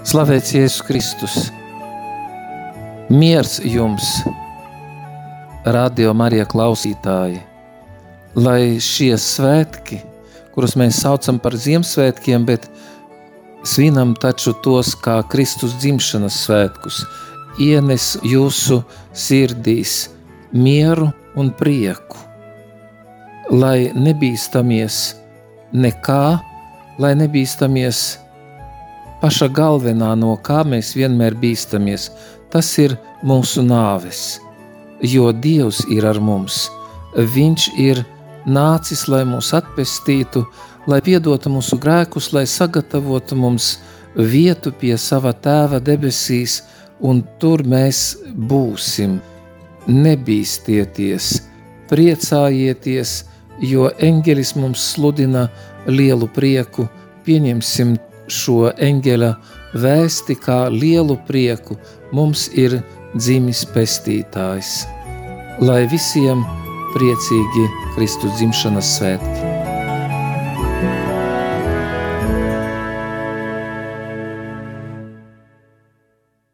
Slavēts Jēzus Kristus! Miers jums, radio Marija klausītāji! Lai šie svētki, kurus mēs saucam par Ziemassvētkiem, bet svinam taču tos kā Kristus dzimšanas svētkus, ienes jūsu sirdīs mieru un prieku. Lai nebīstamies nekā, lai nebīstamies paša galvenā, no kā mēs vienmēr bīstamies, tas ir mūsu nāves. Jo Dievs ir ar mums, Viņš ir nācis, lai mūs atpestītu, lai piedotu mūsu grēkus, lai sagatavotu mums vietu pie sava tēva debesīs, un tur mēs būsim. Nebīsties, priecājieties, jo eņģelis mums sludina lielu prieku, pieņemsim šo eņģeļa vēsti kā lielu prieku. Mums ir dzimis pestītājs. Lai visiem priecīgi Kristus dzimšanas svētki!